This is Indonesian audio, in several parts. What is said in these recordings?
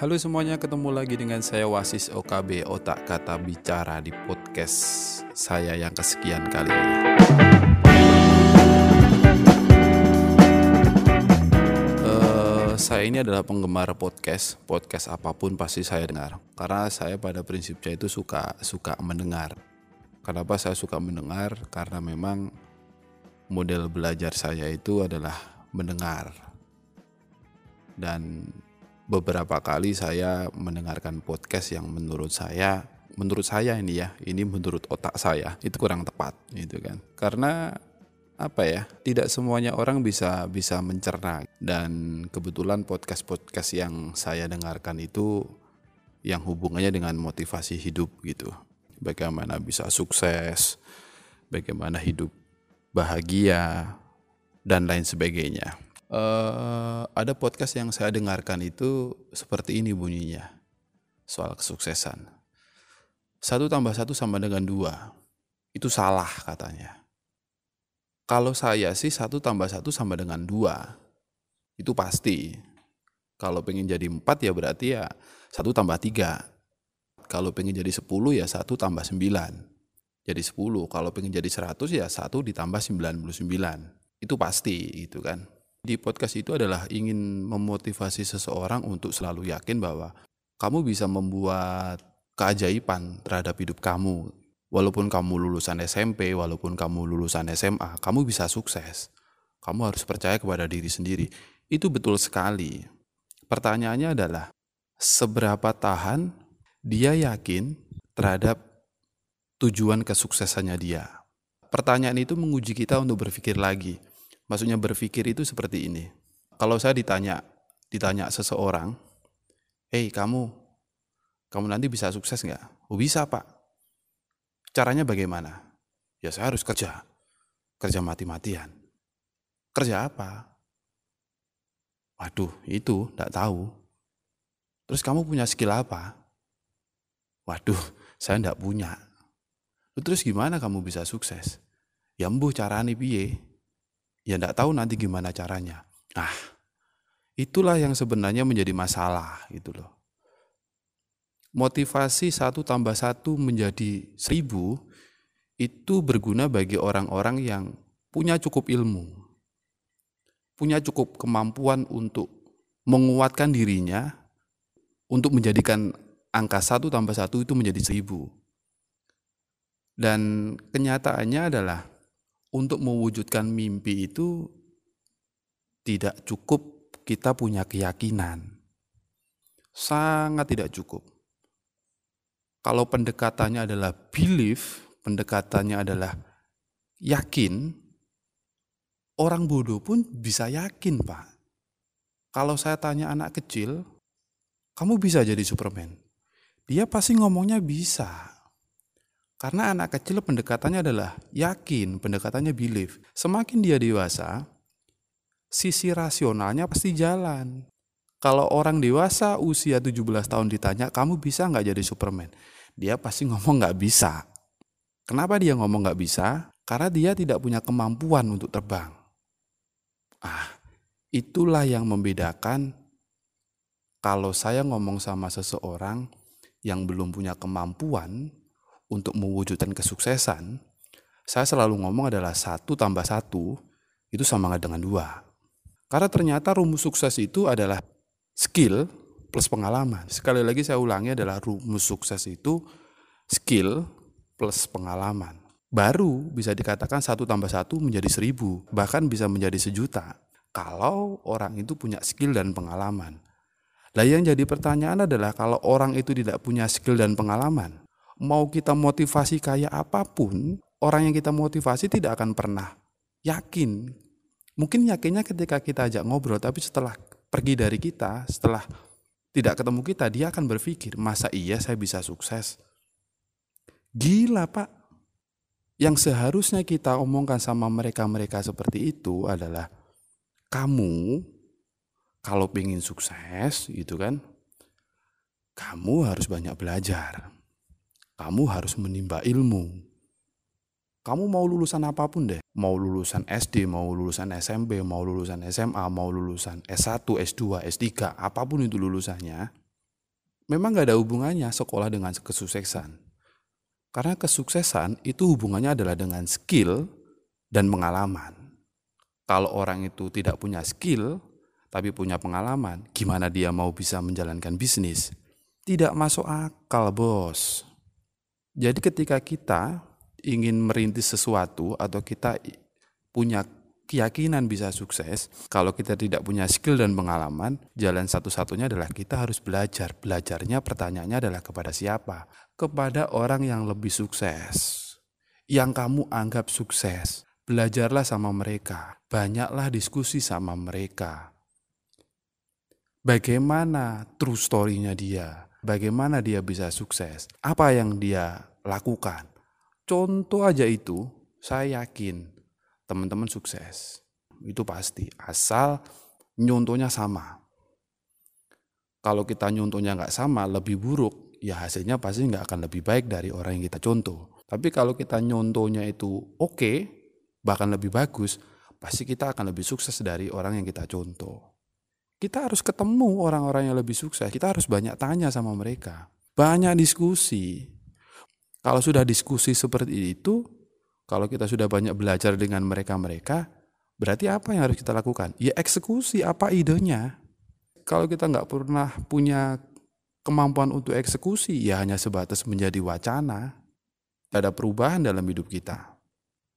Halo semuanya, ketemu lagi dengan saya Wasis OKB Otak Kata Bicara di podcast saya yang kesekian kali ini. Eh, saya ini adalah penggemar podcast, podcast apa pun pasti saya dengar. Karena saya pada prinsipnya itu suka suka mendengar. Kenapa saya suka mendengar? Karena memang model belajar saya itu adalah mendengar. Dan beberapa kali saya mendengarkan podcast yang menurut saya menurut saya ini ya ini menurut otak saya itu kurang tepat gitu kan. Karena apa ya tidak semuanya orang bisa bisa mencerna. Dan kebetulan podcast podcast yang saya dengarkan itu yang hubungannya dengan motivasi hidup gitu. Bagaimana bisa sukses bagaimana hidup bahagia dan lain sebagainya uh, ada podcast yang saya dengarkan itu seperti ini bunyinya soal kesuksesan. Satu tambah satu sama dengan dua. Itu salah katanya. Kalau saya sih satu tambah satu sama dengan dua. Itu pasti. Kalau pengen jadi empat ya berarti ya satu tambah tiga. Kalau pengen jadi sepuluh ya satu tambah sembilan. Jadi sepuluh. Kalau pengen jadi seratus ya satu ditambah sembilan puluh sembilan. Itu pasti gitu kan. Di podcast itu adalah ingin memotivasi seseorang untuk selalu yakin bahwa kamu bisa membuat keajaiban terhadap hidup kamu. Walaupun kamu lulusan SMP, walaupun kamu lulusan SMA, kamu bisa sukses. Kamu harus percaya kepada diri sendiri. Itu betul sekali. Pertanyaannya adalah, seberapa tahan dia yakin terhadap tujuan kesuksesannya dia? Pertanyaan itu menguji kita untuk berpikir lagi Maksudnya berpikir itu seperti ini. Kalau saya ditanya, ditanya seseorang, "Hei kamu, kamu nanti bisa sukses nggak?" Oh bisa pak. Caranya bagaimana? Ya saya harus kerja, kerja mati-matian. Kerja apa? Waduh, itu tidak tahu. Terus kamu punya skill apa? Waduh, saya tidak punya. Terus gimana kamu bisa sukses? Ya mbuh carane piye? Ya tidak tahu nanti gimana caranya. Ah, itulah yang sebenarnya menjadi masalah gitu loh. Motivasi satu tambah satu menjadi seribu itu berguna bagi orang-orang yang punya cukup ilmu, punya cukup kemampuan untuk menguatkan dirinya untuk menjadikan angka satu tambah satu itu menjadi seribu. Dan kenyataannya adalah untuk mewujudkan mimpi itu tidak cukup kita punya keyakinan. Sangat tidak cukup. Kalau pendekatannya adalah belief, pendekatannya adalah yakin, orang bodoh pun bisa yakin, Pak. Kalau saya tanya anak kecil, kamu bisa jadi Superman? Dia pasti ngomongnya bisa. Karena anak kecil pendekatannya adalah yakin, pendekatannya belief. Semakin dia dewasa, sisi rasionalnya pasti jalan. Kalau orang dewasa usia 17 tahun ditanya, kamu bisa nggak jadi Superman? Dia pasti ngomong nggak bisa. Kenapa dia ngomong nggak bisa? Karena dia tidak punya kemampuan untuk terbang. Ah, itulah yang membedakan kalau saya ngomong sama seseorang yang belum punya kemampuan untuk mewujudkan kesuksesan, saya selalu ngomong adalah satu tambah satu itu sama dengan dua. Karena ternyata rumus sukses itu adalah skill plus pengalaman. Sekali lagi saya ulangi adalah rumus sukses itu skill plus pengalaman. Baru bisa dikatakan satu tambah satu menjadi seribu, bahkan bisa menjadi sejuta. Kalau orang itu punya skill dan pengalaman. Lah yang jadi pertanyaan adalah kalau orang itu tidak punya skill dan pengalaman, mau kita motivasi kayak apa pun, orang yang kita motivasi tidak akan pernah yakin. Mungkin yakinnya ketika kita ajak ngobrol, tapi setelah pergi dari kita, setelah tidak ketemu kita, dia akan berpikir, masa iya saya bisa sukses? Gila pak. Yang seharusnya kita omongkan sama mereka-mereka seperti itu adalah, kamu kalau ingin sukses gitu kan, kamu harus banyak belajar kamu harus menimba ilmu. Kamu mau lulusan apa pun deh, mau lulusan SD, mau lulusan SMP, mau lulusan SMA, mau lulusan S1, S2, S3, apa pun itu lulusannya, memang gak ada hubungannya sekolah dengan kesuksesan. Karena kesuksesan itu hubungannya adalah dengan skill dan pengalaman. Kalau orang itu tidak punya skill, tapi punya pengalaman, gimana dia mau bisa menjalankan bisnis? Tidak masuk akal, bos. Jadi ketika kita ingin merintis sesuatu atau kita punya keyakinan bisa sukses, kalau kita tidak punya skill dan pengalaman, jalan satu-satunya adalah kita harus belajar. Belajarnya pertanyaannya adalah kepada siapa? Kepada orang yang lebih sukses. Yang kamu anggap sukses. Belajarlah sama mereka. Banyaklah diskusi sama mereka. Bagaimana true story-nya dia? Bagaimana dia bisa sukses? Apa yang dia lakukan? Contoh aja itu, saya yakin teman-teman sukses. Itu pasti, asal nyontohnya sama. Kalau kita nyontohnya nggak sama, lebih buruk, ya hasilnya pasti nggak akan lebih baik dari orang yang kita contoh. Tapi kalau kita nyontohnya itu oke, okay, bahkan lebih bagus, pasti kita akan lebih sukses dari orang yang kita contoh. Kita harus ketemu orang-orang yang lebih sukses, kita harus banyak tanya sama mereka. Banyak diskusi. Kalau sudah diskusi seperti itu, kalau kita sudah banyak belajar dengan mereka-mereka, berarti apa yang harus kita lakukan? Ya eksekusi, apa idenya? Kalau kita nggak pernah punya kemampuan untuk eksekusi, ya hanya sebatas menjadi wacana. Tidak ada perubahan dalam hidup kita.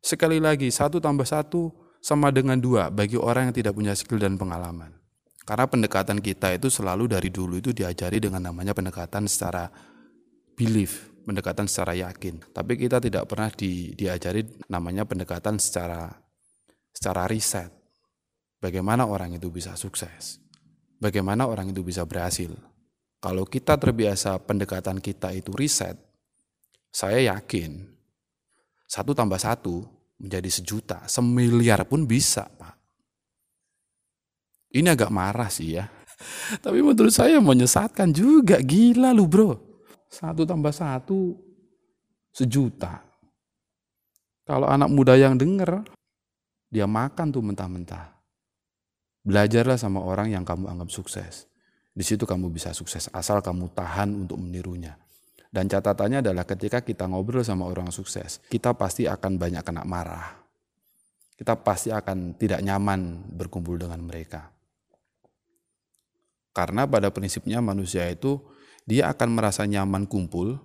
Sekali lagi, satu tambah satu sama dengan dua bagi orang yang tidak punya skill dan pengalaman. Karena pendekatan kita itu selalu dari dulu itu diajari dengan namanya pendekatan secara belief, pendekatan secara yakin. Tapi kita tidak pernah di, diajari namanya pendekatan secara secara riset. Bagaimana orang itu bisa sukses? Bagaimana orang itu bisa berhasil? Kalau kita terbiasa pendekatan kita itu riset, saya yakin satu tambah satu menjadi sejuta, semiliar pun bisa, Pak. Ini agak marah sih ya. Tapi menurut saya menyesatkan juga. Gila lu bro. Satu tambah satu sejuta. Kalau anak muda yang denger, dia makan tuh mentah-mentah. Belajarlah sama orang yang kamu anggap sukses. Di situ kamu bisa sukses asal kamu tahan untuk menirunya. Dan catatannya adalah ketika kita ngobrol sama orang sukses, kita pasti akan banyak kena marah. Kita pasti akan tidak nyaman berkumpul dengan mereka. Karena pada prinsipnya manusia itu dia akan merasa nyaman kumpul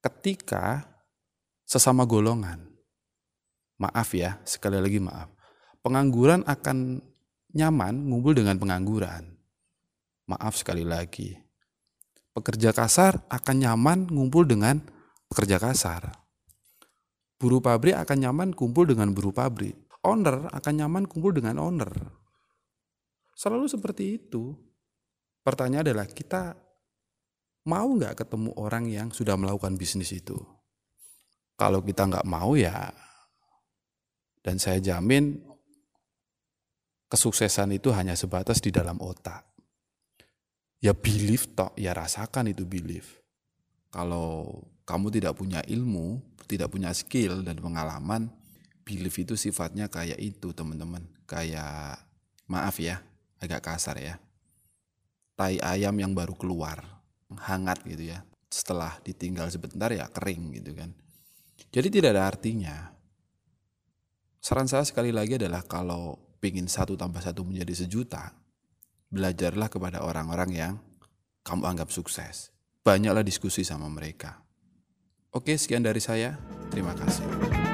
ketika sesama golongan. Maaf ya, sekali lagi maaf. Pengangguran akan nyaman ngumpul dengan pengangguran. Maaf sekali lagi. Pekerja kasar akan nyaman ngumpul dengan pekerja kasar. Buruh pabrik akan nyaman kumpul dengan buruh pabrik. Owner akan nyaman kumpul dengan owner. Selalu seperti itu. Pertanyaan adalah kita mau nggak ketemu orang yang sudah melakukan bisnis itu? Kalau kita nggak mau ya, dan saya jamin kesuksesan itu hanya sebatas di dalam otak. Ya belief tok, ya rasakan itu belief. Kalau kamu tidak punya ilmu, tidak punya skill dan pengalaman, belief itu sifatnya kayak itu teman-teman. Kayak, maaf ya, agak kasar ya. Tai ayam yang baru keluar hangat gitu ya. Setelah ditinggal sebentar ya kering gitu kan. Jadi tidak ada artinya. Saran saya sekali lagi adalah kalau ingin satu tambah satu menjadi sejuta, belajarlah kepada orang-orang yang kamu anggap sukses. Banyaklah diskusi sama mereka. Oke, sekian dari saya. Terima kasih.